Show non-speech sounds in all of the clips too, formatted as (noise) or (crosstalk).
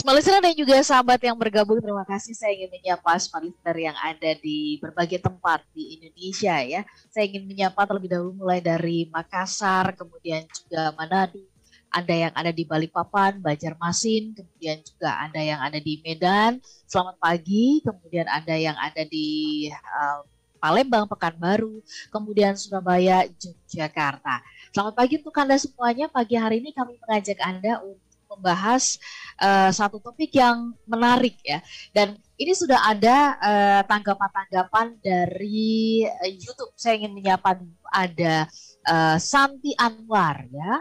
Smart listener dan juga sahabat yang bergabung, terima kasih. Saya ingin menyapa smart listener yang ada di berbagai tempat di Indonesia ya. Saya ingin menyapa terlebih dahulu mulai dari Makassar, kemudian juga Manado, ada yang ada di Balikpapan, Banjarmasin, kemudian juga ada yang ada di Medan. Selamat pagi, kemudian ada yang ada di uh, Palembang, Pekanbaru, kemudian Surabaya, Yogyakarta. Selamat pagi untuk Anda semuanya. Pagi hari ini kami mengajak Anda untuk membahas uh, satu topik yang menarik ya. Dan ini sudah ada tanggapan tanggapan-tanggapan dari uh, YouTube. Saya ingin menyapa ada uh, Santi Anwar ya.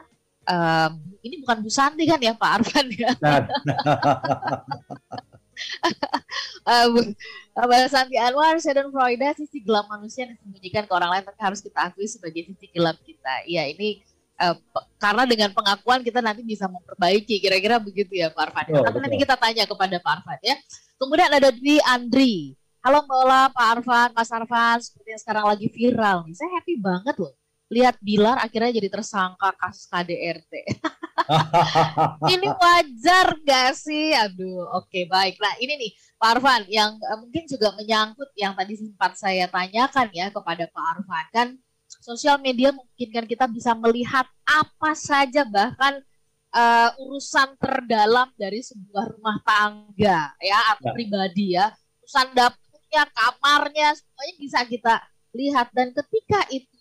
Uh, ini bukan Bu Santi kan ya Pak Arfan ya? uh, (laughs) Mbak Santi Anwar, dan Freuda, sisi gelap manusia yang disembunyikan ke orang lain, tapi harus kita akui sebagai sisi gelap kita. Iya, ini uh, karena dengan pengakuan kita nanti bisa memperbaiki kira-kira begitu ya Pak Arfan. Oh, Tapi nanti kita tanya kepada Pak Arfan ya. Kemudian ada di Andri. Halo Mbak Ola, Pak Arfan, Mas Arfan, seperti yang sekarang lagi viral nih. Saya happy banget loh. Lihat Bilar akhirnya jadi tersangka kasus KDRT. (laughs) ini wajar gak sih? Aduh, oke okay, baik. Nah ini nih Pak Arfan yang uh, mungkin juga menyangkut yang tadi sempat saya tanyakan ya kepada Pak Arfan kan sosial media memungkinkan kita bisa melihat apa saja bahkan uh, urusan terdalam dari sebuah rumah tangga ya atau ya. pribadi ya urusan dapurnya kamarnya semuanya bisa kita lihat dan ketika itu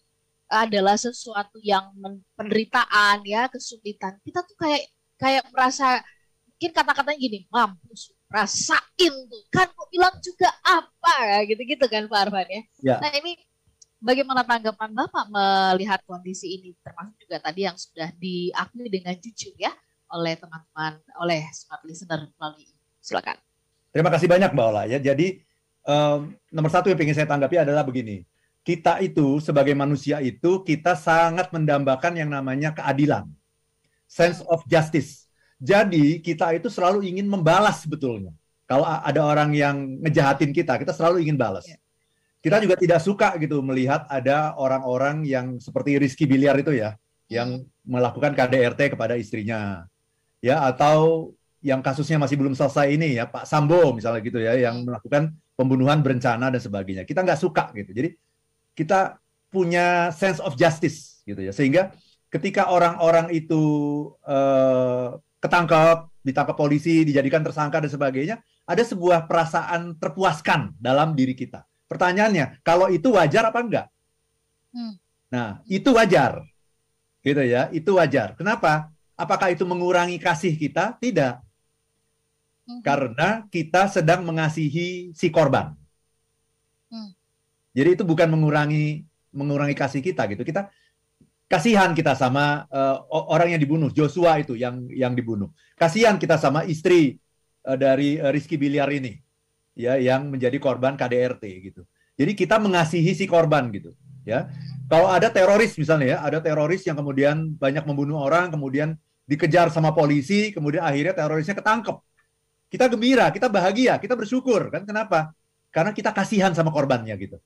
adalah sesuatu yang penderitaan ya kesulitan kita tuh kayak kayak merasa mungkin kata-katanya gini mampus rasain tuh kan kok bilang juga apa gitu gitu kan Pak Arfan ya. ya. Nah ini Bagaimana tanggapan Bapak melihat kondisi ini termasuk juga tadi yang sudah diakui dengan jujur ya oleh teman-teman oleh smart listener melalui silakan. Terima kasih banyak Mbak Ola ya. Jadi um, nomor satu yang ingin saya tanggapi adalah begini. Kita itu sebagai manusia itu kita sangat mendambakan yang namanya keadilan. Sense of justice. Jadi kita itu selalu ingin membalas sebetulnya. Kalau ada orang yang ngejahatin kita, kita selalu ingin balas. Yeah kita juga tidak suka gitu melihat ada orang-orang yang seperti Rizky Biliar itu ya, yang melakukan KDRT kepada istrinya, ya atau yang kasusnya masih belum selesai ini ya Pak Sambo misalnya gitu ya, yang melakukan pembunuhan berencana dan sebagainya. Kita nggak suka gitu. Jadi kita punya sense of justice gitu ya, sehingga ketika orang-orang itu uh, ketangkap, ditangkap polisi, dijadikan tersangka dan sebagainya, ada sebuah perasaan terpuaskan dalam diri kita Pertanyaannya, kalau itu wajar apa enggak? Hmm. Nah, itu wajar. Gitu ya, itu wajar. Kenapa? Apakah itu mengurangi kasih kita? Tidak. Hmm. Karena kita sedang mengasihi si korban. Hmm. Jadi itu bukan mengurangi mengurangi kasih kita gitu. Kita kasihan kita sama uh, orang yang dibunuh, Joshua itu yang yang dibunuh. Kasihan kita sama istri uh, dari uh, Rizky Biliar ini ya yang menjadi korban KDRT gitu. Jadi kita mengasihi si korban gitu, ya. Kalau ada teroris misalnya ya, ada teroris yang kemudian banyak membunuh orang, kemudian dikejar sama polisi, kemudian akhirnya terorisnya ketangkep. Kita gembira, kita bahagia, kita bersyukur kan kenapa? Karena kita kasihan sama korbannya gitu.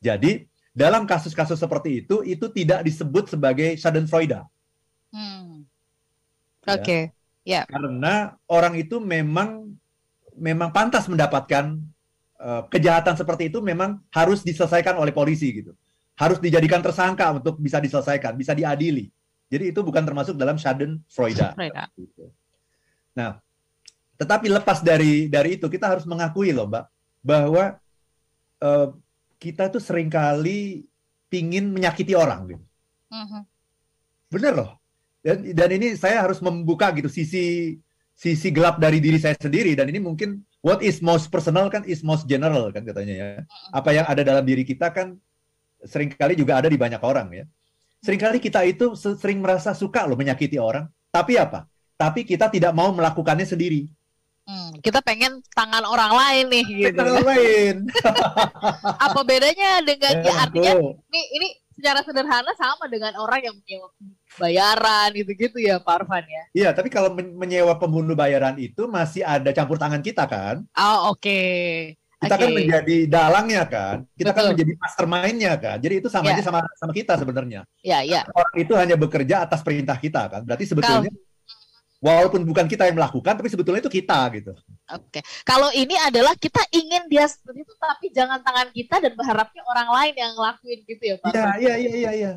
Jadi dalam kasus-kasus seperti itu itu tidak disebut sebagai schadenfreude. Hmm. Ya. Oke. Okay. Ya. Yeah. Karena orang itu memang memang pantas mendapatkan uh, kejahatan seperti itu memang harus diselesaikan oleh polisi gitu. Harus dijadikan tersangka untuk bisa diselesaikan, bisa diadili. Jadi itu bukan termasuk dalam Schadenfreude. Gitu. Nah, tetapi lepas dari dari itu kita harus mengakui loh, Mbak, bahwa uh, kita tuh sering kali pingin menyakiti orang gitu. Uh-huh. Bener loh. Dan, dan ini saya harus membuka gitu sisi sisi gelap dari diri saya sendiri dan ini mungkin what is most personal kan is most general kan katanya ya. Apa yang ada dalam diri kita kan sering kali juga ada di banyak orang ya. Seringkali kita itu sering merasa suka loh menyakiti orang, tapi apa? Tapi kita tidak mau melakukannya sendiri. Hmm, kita pengen tangan orang lain nih gitu. Tangan lain. (laughs) apa bedanya dengan ya, ya artinya ini ini secara sederhana sama dengan orang yang menyewa bayaran gitu-gitu ya Pak Arfan ya. Iya, tapi kalau menyewa pembunuh bayaran itu masih ada campur tangan kita kan? Oh, oke. Okay. Kita okay. kan menjadi dalangnya kan, kita kan Betul. kan menjadi mastermindnya kan. Jadi itu sama yeah. aja sama sama kita sebenarnya. Iya, yeah, iya. Yeah. Orang itu hanya bekerja atas perintah kita kan. Berarti sebetulnya. Walaupun bukan kita yang melakukan tapi sebetulnya itu kita gitu. Oke. Kalau ini adalah kita ingin dia seperti itu tapi jangan tangan kita dan berharapnya orang lain yang ngelakuin gitu ya Pak. Iya iya iya iya iya.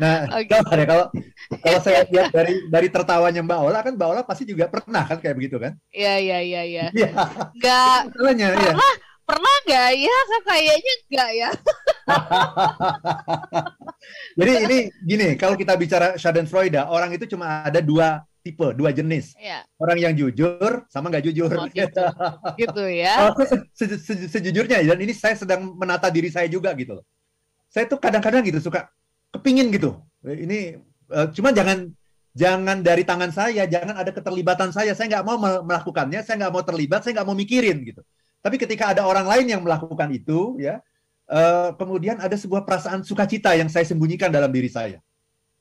Nah, okay. ya, kalau kalau (laughs) saya lihat dari dari tertawanya Mbak Ola kan Mbak Ola pasti juga pernah kan kayak begitu kan? Iya iya iya iya. Iya. Enggak. (laughs) Pernah, ya. pernah nggak ya? Kayaknya enggak ya. (laughs) Jadi ini gini, kalau kita bicara Schadenfreude, orang itu cuma ada dua tipe, dua jenis. Iya. Orang yang jujur sama nggak jujur. Oh, gitu. gitu ya. Oh, se se se sejujurnya dan ini saya sedang menata diri saya juga gitu loh. Saya tuh kadang-kadang gitu suka kepingin gitu. Ini uh, cuma jangan jangan dari tangan saya, jangan ada keterlibatan saya. Saya nggak mau melakukannya, saya nggak mau terlibat, saya nggak mau mikirin gitu. Tapi ketika ada orang lain yang melakukan itu, ya, uh, kemudian ada sebuah perasaan sukacita yang saya sembunyikan dalam diri saya,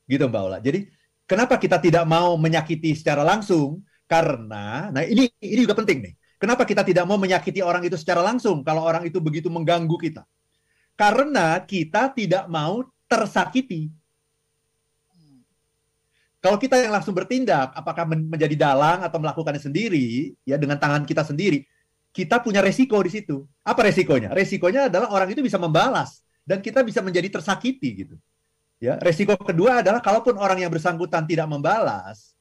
gitu Mbak Ola. Jadi Kenapa kita tidak mau menyakiti secara langsung? Karena, nah ini ini juga penting nih. Kenapa kita tidak mau menyakiti orang itu secara langsung kalau orang itu begitu mengganggu kita? Karena kita tidak mau tersakiti. Kalau kita yang langsung bertindak, apakah menjadi dalang atau melakukannya sendiri, ya dengan tangan kita sendiri, kita punya resiko di situ. Apa resikonya? Resikonya adalah orang itu bisa membalas dan kita bisa menjadi tersakiti gitu. Ya, resiko kedua adalah kalaupun orang yang bersangkutan tidak membalas,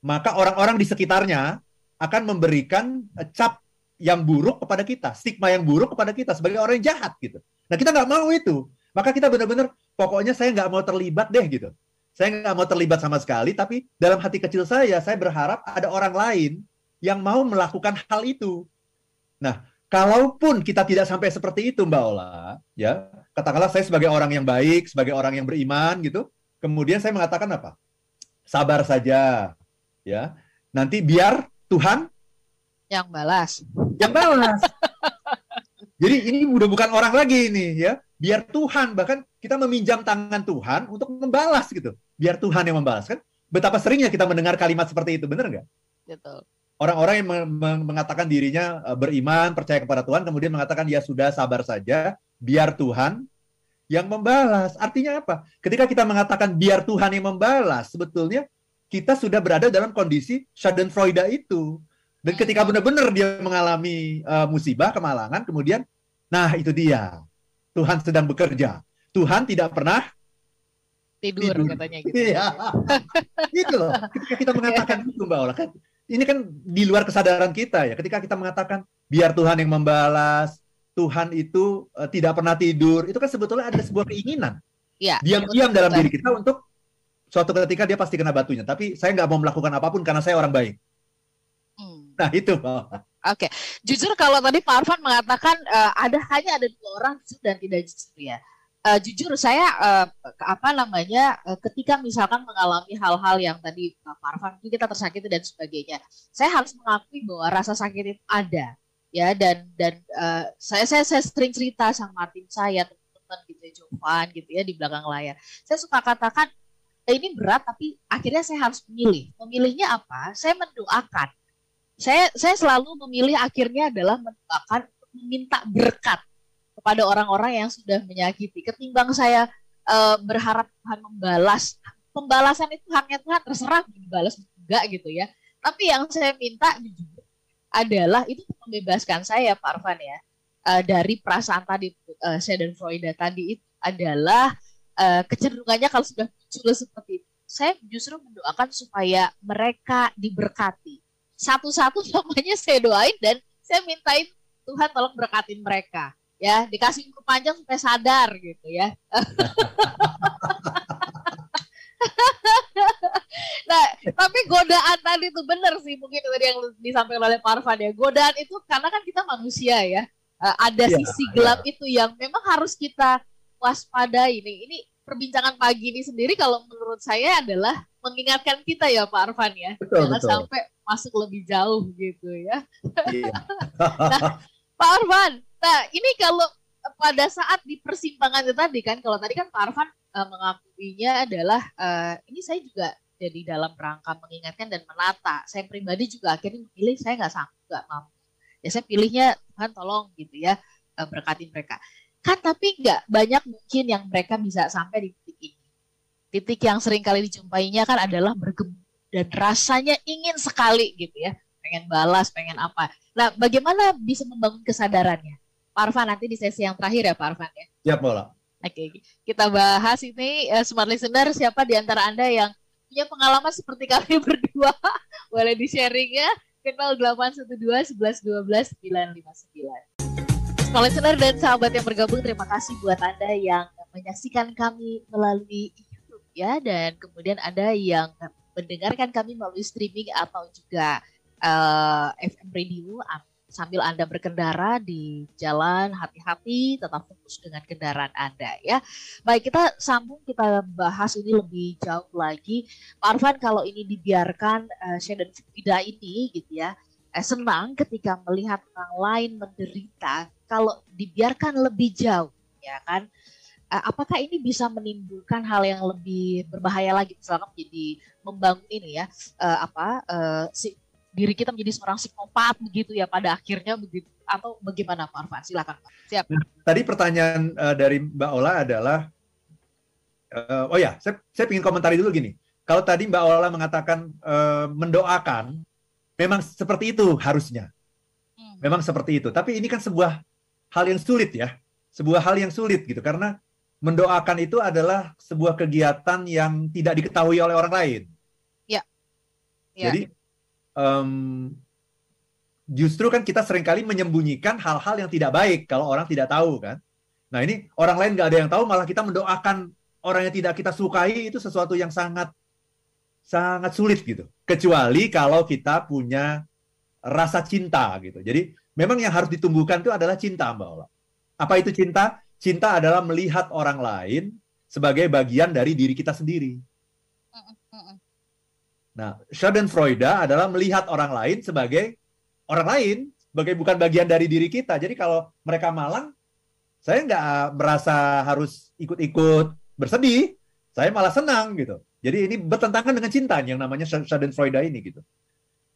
maka orang-orang di sekitarnya akan memberikan cap yang buruk kepada kita, stigma yang buruk kepada kita sebagai orang yang jahat gitu. Nah kita nggak mau itu, maka kita benar-benar pokoknya saya nggak mau terlibat deh gitu. Saya nggak mau terlibat sama sekali, tapi dalam hati kecil saya, saya berharap ada orang lain yang mau melakukan hal itu. Nah, kalaupun kita tidak sampai seperti itu, Mbak Ola, ya katakanlah saya sebagai orang yang baik, sebagai orang yang beriman gitu, kemudian saya mengatakan apa? Sabar saja, ya. Nanti biar Tuhan yang balas. Yang balas. Jadi ini udah bukan orang lagi ini ya. Biar Tuhan bahkan kita meminjam tangan Tuhan untuk membalas gitu. Biar Tuhan yang membalas kan. Betapa seringnya kita mendengar kalimat seperti itu, benar nggak? Betul. Orang-orang yang mengatakan dirinya eh, beriman, percaya kepada Tuhan, kemudian mengatakan ya sudah sabar saja, biar Tuhan yang membalas. Artinya apa? Ketika kita mengatakan biar Tuhan yang membalas, sebetulnya kita sudah berada dalam kondisi Schadenfreude itu. Dan ketika benar-benar dia mengalami uh, musibah, kemalangan, kemudian, nah itu dia. Tuhan sedang bekerja. Tuhan tidak pernah tidur, tidur. katanya gitu. Iya. (laughs) gitu loh. Ketika kita mengatakan (laughs) itu Mbak Ola, kan ini kan di luar kesadaran kita ya. Ketika kita mengatakan biar Tuhan yang membalas, Tuhan itu uh, tidak pernah tidur, itu kan sebetulnya ada sebuah keinginan. Ya, Diam-diam dalam diri kita untuk suatu ketika dia pasti kena batunya. Tapi saya nggak mau melakukan apa pun karena saya orang baik. Hmm. Nah itu. Oke, okay. jujur kalau tadi Pak Arfan mengatakan uh, ada hanya ada dua orang jujur dan tidak jujur ya. Uh, jujur saya uh, apa namanya uh, ketika misalkan mengalami hal-hal yang tadi Pak Arfan itu kita tersakiti dan sebagainya, saya harus mengakui bahwa rasa sakit itu ada ya dan dan uh, saya, saya saya sering cerita sama tim saya teman-teman gitu ya Jovan gitu ya di belakang layar. Saya suka katakan eh, ini berat tapi akhirnya saya harus memilih. Memilihnya apa? Saya mendoakan. Saya saya selalu memilih akhirnya adalah mendoakan meminta berkat kepada orang-orang yang sudah menyakiti. Ketimbang saya uh, berharap Tuhan membalas pembalasan itu haknya Tuhan terserah dibalas enggak gitu ya. Tapi yang saya minta adalah itu membebaskan saya Pak Arfan ya. Uh, dari perasaan tadi uh, saya dan Freuda tadi itu adalah uh, kecenderungannya kalau sudah muncul seperti itu saya justru mendoakan supaya mereka diberkati. Satu-satu (laughs) namanya saya doain dan saya mintain Tuhan tolong berkatin mereka ya dikasih umur panjang supaya sadar gitu ya (laughs) nah, tapi godaan tadi itu benar sih mungkin tadi yang disampaikan oleh Parvan ya. Godaan itu karena kan kita manusia ya. Uh, ada ya, sisi gelap ya. itu yang memang harus kita waspadai nih. Ini perbincangan pagi ini sendiri kalau menurut saya adalah mengingatkan kita ya Pak Arfan ya. Betul, Jangan betul. sampai masuk lebih jauh gitu ya. Iya. (laughs) nah, Pak Arfan, nah ini kalau pada saat di persimpangan itu tadi kan, kalau tadi kan Pak Arfan uh, mengakuinya adalah uh, ini saya juga jadi dalam rangka mengingatkan dan menata. Saya pribadi juga akhirnya memilih saya nggak sanggup, nggak mampu. Ya saya pilihnya Tuhan tolong gitu ya uh, berkati mereka. Kan tapi nggak banyak mungkin yang mereka bisa sampai di titik ini. Titik yang sering kali dijumpainya kan adalah bergembira. dan rasanya ingin sekali gitu ya, pengen balas, pengen apa. Nah, bagaimana bisa membangun kesadarannya? Pak Arfan nanti di sesi yang terakhir ya Pak Arfan ya. Siap, Bola. Oke, kita bahas ini uh, smart listener siapa di antara Anda yang punya pengalaman seperti kami (laughs) berdua? Boleh di-sharing ya ke 0812 11 12 959. Smart listener dan sahabat yang bergabung, terima kasih buat Anda yang menyaksikan kami melalui YouTube ya dan kemudian Anda yang mendengarkan kami melalui streaming atau juga uh, eh, FM radio sambil Anda berkendara di jalan hati-hati tetap fokus dengan kendaraan Anda ya. Baik kita sambung kita bahas ini lebih jauh lagi. Pak Arfan kalau ini dibiarkan uh, Shane dan Fida ini gitu ya eh, senang ketika melihat orang lain menderita kalau dibiarkan lebih jauh ya kan uh, apakah ini bisa menimbulkan hal yang lebih berbahaya lagi misalkan menjadi membangun ini ya uh, apa uh, si diri kita menjadi seorang psikopat begitu ya pada akhirnya begitu. Atau bagaimana Pak Arfan? Silakan Pak. Siap. Nah, tadi pertanyaan uh, dari Mbak Ola adalah uh, oh ya saya saya ingin komentari dulu gini. Kalau tadi Mbak Ola mengatakan uh, mendoakan memang seperti itu harusnya. Hmm. memang seperti itu. Tapi ini kan sebuah hal yang sulit ya. Sebuah hal yang sulit gitu. Karena mendoakan itu adalah sebuah kegiatan yang tidak diketahui oleh orang lain. Ya. ya. Jadi um, justru kan kita sering kali menyembunyikan hal-hal yang tidak baik kalau orang tidak tahu kan. Nah ini orang lain nggak ada yang tahu malah kita mendoakan orang yang tidak kita sukai itu sesuatu yang sangat sangat sulit gitu. Kecuali kalau kita punya rasa cinta gitu. Jadi memang yang harus ditumbuhkan itu adalah cinta Mbak Ola. Apa itu cinta? Cinta adalah melihat orang lain sebagai bagian dari diri kita sendiri. Nah, Schadenfreude adalah melihat orang lain sebagai orang lain, sebagai bukan bagian dari diri kita. Jadi kalau mereka malang, saya nggak merasa harus ikut-ikut bersedih, saya malah senang gitu. Jadi ini bertentangan dengan cinta yang namanya Schadenfreude ini gitu.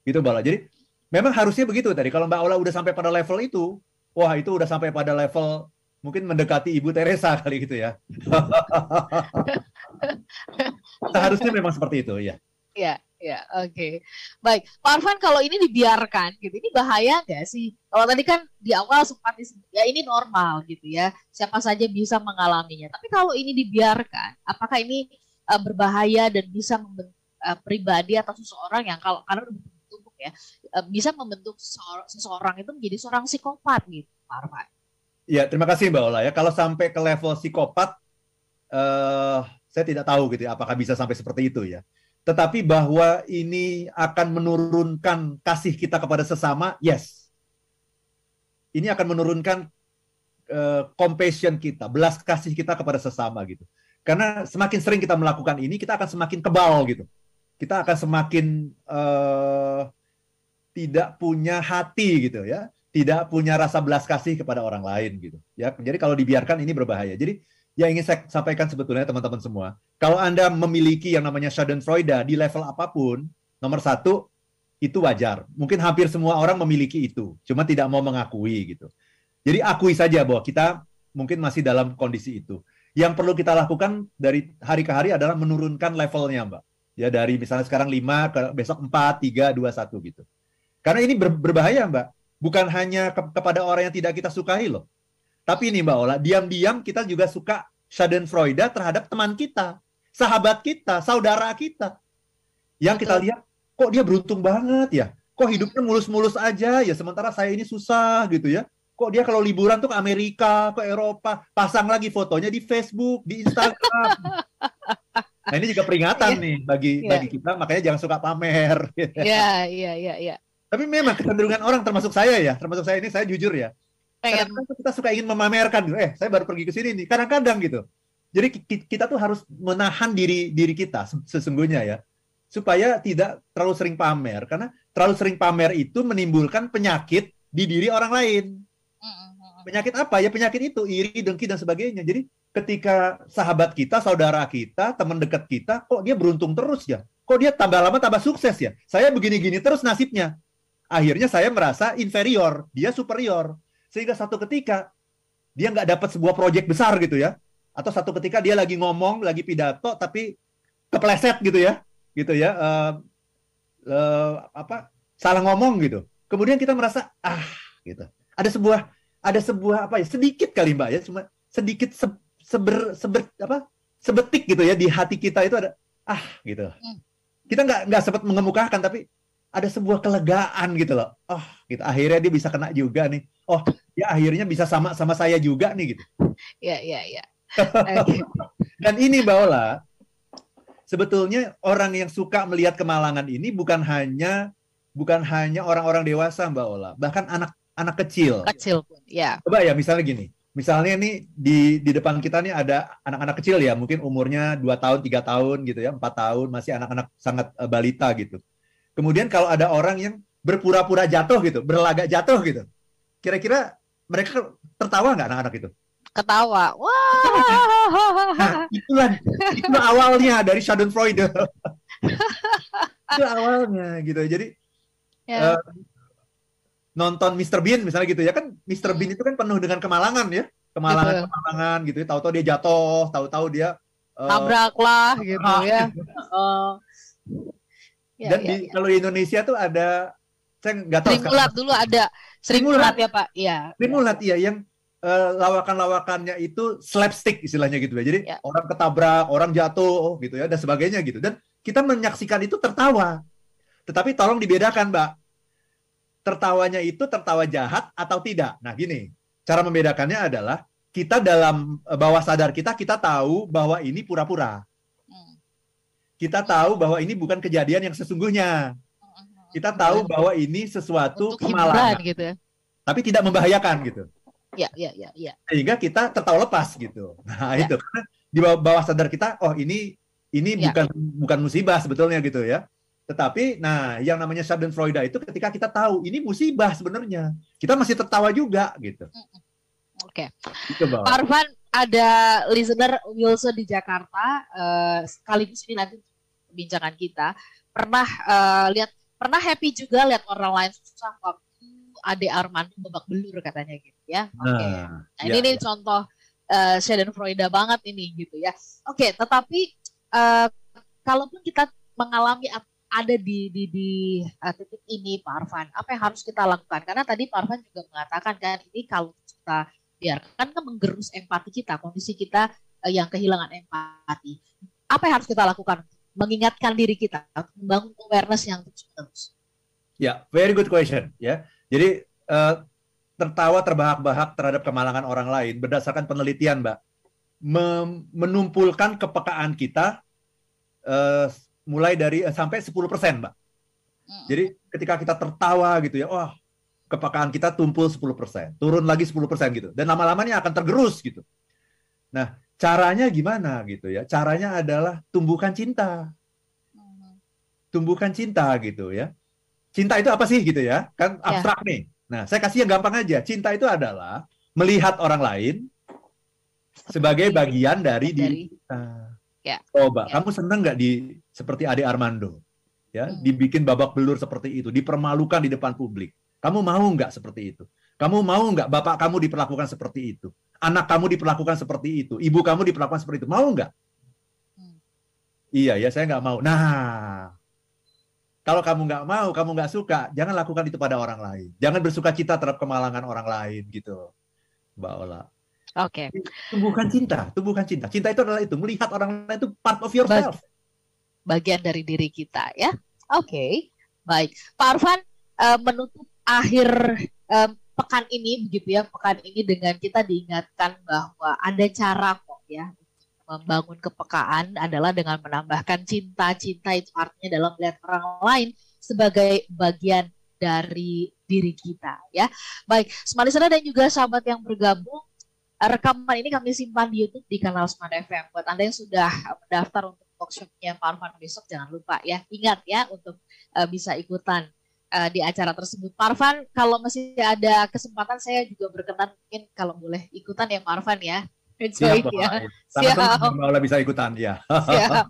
Gitu Bala. Jadi memang harusnya begitu tadi. Kalau Mbak Ola udah sampai pada level itu, wah itu udah sampai pada level mungkin mendekati Ibu Teresa (laughs) kali gitu ya. (laughs) Seharusnya memang seperti itu ya. Ya, ya, oke. Okay. Baik, Pak Arfan kalau ini dibiarkan gitu, ini bahaya nggak sih? Kalau tadi kan di awal sempat disebut, ya ini normal gitu ya, siapa saja bisa mengalaminya. Tapi kalau ini dibiarkan, apakah ini uh, berbahaya dan bisa membentuk uh, pribadi atau seseorang yang kalau karena berbentuk ya, uh, bisa membentuk seseorang itu menjadi seorang psikopat gitu, Pak Arfan? Ya, terima kasih Mbak Ola ya. Kalau sampai ke level psikopat, uh, saya tidak tahu gitu ya, apakah bisa sampai seperti itu ya. Tetapi bahwa ini akan menurunkan kasih kita kepada sesama, yes. Ini akan menurunkan uh, compassion kita, belas kasih kita kepada sesama gitu. Karena semakin sering kita melakukan ini, kita akan semakin kebal gitu. Kita akan semakin uh, tidak punya hati gitu ya tidak punya rasa belas kasih kepada orang lain gitu ya jadi kalau dibiarkan ini berbahaya jadi yang ingin saya sampaikan sebetulnya teman-teman semua kalau anda memiliki yang namanya Schadenfreude di level apa pun nomor satu itu wajar. Mungkin hampir semua orang memiliki itu cuma tidak mau mengakui gitu. Jadi akui saja bahwa kita mungkin masih dalam kondisi itu. Yang perlu kita lakukan dari hari ke hari adalah menurunkan levelnya mbak. Ya dari misalnya sekarang 5 ke besok 4 3 2 1 gitu. Karena ini ber berbahaya mbak. Bukan hanya ke kepada orang yang tidak kita sukai loh. Tapi ini Mbak Ola, diam-diam kita juga suka Schadenfreude terhadap teman kita, sahabat kita, saudara kita. Yang kita lihat, kok dia beruntung banget ya? Kok hidupnya mulus-mulus aja ya, sementara saya ini susah gitu ya. Kok dia kalau liburan tuh ke Amerika, ke Eropa, pasang lagi fotonya di Facebook, di Instagram. (laughs) Nah ini juga peringatan yeah. nih bagi yeah. bagi kita, makanya jangan suka pamer. Iya, iya, iya, iya. Tapi memang kecenderungan orang termasuk saya ya, termasuk saya ini saya jujur ya. Kadang-kadang kita suka ingin memamerkan gitu. Eh, saya baru pergi ke sini nih. Kadang-kadang gitu. Jadi kita tuh harus menahan diri diri kita sesungguhnya ya. Supaya tidak terlalu sering pamer karena terlalu sering pamer itu menimbulkan penyakit di diri orang lain. Penyakit apa? Ya penyakit itu iri, dengki dan sebagainya. Jadi ketika sahabat kita, saudara kita, teman dekat kita, kok dia beruntung terus ya? Kok dia tambah lama tambah sukses ya? Saya begini-gini terus nasibnya akhirnya saya merasa inferior, dia superior. Sehingga satu ketika dia nggak dapat sebuah proyek besar gitu ya, atau satu ketika dia lagi ngomong, lagi pidato, tapi kepleset gitu ya, gitu ya. Uh, uh, apa salah ngomong gitu. Kemudian kita merasa ah gitu. Ada sebuah ada sebuah apa ya sedikit kali mbak ya cuma sedikit se, seber seber apa sebetik gitu ya di hati kita itu ada ah gitu. Hmm. Kita nggak nggak sempat mengemukakan tapi ada sebuah kelegaan gitu loh. Oh, gitu. Akhirnya dia bisa kena juga nih. Oh, ya akhirnya bisa sama sama saya juga nih gitu. (laughs) Iya, iya, iya. Dan ini Mbak Ola, sebetulnya orang yang suka melihat kemalangan ini bukan hanya bukan hanya orang-orang dewasa Mbak Ola, bahkan anak anak kecil. Kecil pun, ya. Coba ya misalnya gini. Misalnya nih di di depan kita nih ada anak-anak kecil ya, mungkin umurnya 2 tahun, tiga tahun gitu ya, empat tahun, masih anak-anak sangat uh, balita gitu Kemudian kalau ada orang yang berpura-pura jatuh gitu, berlagak jatuh gitu, kira-kira mereka tertawa nggak anak-anak itu? Ketawa. Wah. Nah, itulah itu awalnya dari Schadenfreude. (laughs) itu awalnya gitu. Jadi ya. uh, nonton Mr. Bean misalnya gitu ya kan Mr. Bean itu kan penuh dengan kemalangan ya kemalangan kemalangan gitu ya. tahu-tahu dia jatuh tahu-tahu dia uh, tabrak lah gitu ah, ya uh, Dan ya, di, ya. kalau di Indonesia tuh ada saya nggak tahu. Srimulat dulu ada. Srimulat ya Pak. Iya. Srimulat ya yang uh, lawakan-lawakannya itu slapstick istilahnya gitu ya. Jadi ya. orang ketabrak, orang jatuh gitu ya dan sebagainya gitu. Dan kita menyaksikan itu tertawa. Tetapi tolong dibedakan, Mbak. Tertawanya itu tertawa jahat atau tidak. Nah, gini. Cara membedakannya adalah kita dalam eh, bawah sadar kita kita tahu bahwa ini pura-pura kita tahu bahwa ini bukan kejadian yang sesungguhnya. Kita tahu bahwa ini sesuatu kemalangan gitu ya. Tapi tidak membahayakan gitu. Ya, ya, ya, ya. Sehingga kita tertawa lepas gitu. Nah, ya. itu karena di bawah sadar kita, oh ini ini ya. bukan bukan musibah sebetulnya gitu ya. Tetapi nah yang namanya Schadenfreude itu ketika kita tahu ini musibah sebenarnya, kita masih tertawa juga gitu. Oke. Okay. Gitu, Pak Arfan ada listener Wilson di Jakarta uh, sekaligus ini nanti perbincangan kita pernah uh, lihat pernah happy juga lihat orang lain susah waktu Ade Armando babak belur katanya gitu ya. Oke. Okay. Nah, nah, ini ya, nih ya. contoh uh, Freuda banget ini gitu ya. Oke, okay, tetapi uh, kalaupun kita mengalami ada di di di uh, titik ini Pak Arfan, apa yang harus kita lakukan? Karena tadi Pak Arfan juga mengatakan kan ini kalau kita biarkan kan menggerus empati kita, kondisi kita uh, yang kehilangan empati. Apa yang harus kita lakukan mengingatkan diri kita membangun awareness yang terus-menerus? Ya, very good question. Ya, jadi uh, tertawa terbahak-bahak terhadap kemalangan orang lain berdasarkan penelitian, Mbak, menumpulkan kepekaan kita uh, mulai dari uh, sampai 10%, Mbak. Hmm. Jadi ketika kita tertawa gitu ya, wah kepekaan kita tumpul 10%, turun lagi 10% gitu. Dan lama-lamanya akan tergerus gitu. Nah, Caranya gimana gitu ya? Caranya adalah tumbuhkan cinta. Tumbuhkan cinta gitu ya. Cinta itu apa sih gitu ya? Kan ya. abstrak ya. nih. Nah, saya kasih yang gampang aja. Cinta itu adalah melihat orang lain sebagai bagian dari, diri kita. Ya. Coba, ya. kamu seneng nggak di seperti Ade Armando? Ya, hmm. dibikin babak belur seperti itu, dipermalukan di depan publik. Kamu mau nggak seperti itu? Kamu mau nggak bapak kamu diperlakukan seperti itu? anak kamu diperlakukan seperti itu, ibu kamu diperlakukan seperti itu, mau nggak? Hmm. Iya ya, saya nggak mau. Nah, kalau kamu nggak mau, kamu nggak suka, jangan lakukan itu pada orang lain. Jangan bersuka cita terhadap kemalangan orang lain gitu, Mbak Ola. Oke. Okay. Tumbuhkan cinta, tumbuhkan cinta. Cinta itu adalah itu melihat orang lain itu part of yourself. Bagian dari diri kita ya. Oke, okay. baik. Pak Arfan uh, menutup akhir um, pekan ini begitu ya pekan ini dengan kita diingatkan bahwa ada cara kok ya membangun kepekaan adalah dengan menambahkan cinta cinta itu artinya dalam melihat orang lain sebagai bagian dari diri kita ya. Baik smart dan juga sahabat yang bergabung rekaman ini kami simpan di YouTube di kanal Smart FM buat anda yang sudah mendaftar untuk workshopnya Pak Arfan besok jangan lupa ya ingat ya untuk uh, bisa ikutan uh, di acara tersebut. Parvan, kalau masih ada kesempatan saya juga berkenan mungkin kalau boleh ikutan ya Parvan ya. Siap, ya. Siap. Kalau bisa ikutan ya. Siap.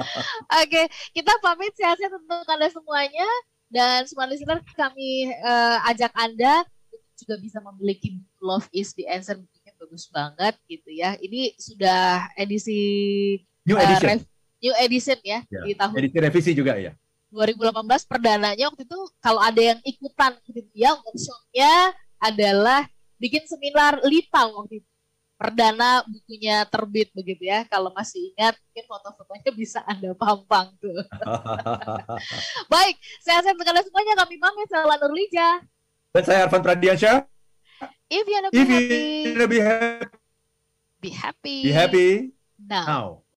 (laughs) Oke, kita pamit sehat-sehat untuk Anda semuanya dan semua listener kami uh, ajak Anda juga bisa memiliki Love is the Answer bukunya bagus banget gitu ya. Ini sudah edisi new edition. Uh, new edition ya, ya di tahun edisi revisi juga ya 2018 perdananya waktu itu kalau ada yang ikutan gitu ya workshopnya adalah bikin seminar Lita waktu itu. Perdana bukunya terbit begitu ya. Kalau masih ingat mungkin foto-fotonya bisa anda pampang tuh. (laughs) Baik sehat-sehat sekali semuanya. Kami pamit saya Nurlija dan saya Arfan Pradiansyah. If you wanna be if happy. you wanna be happy. Be happy. Be happy. Now. Now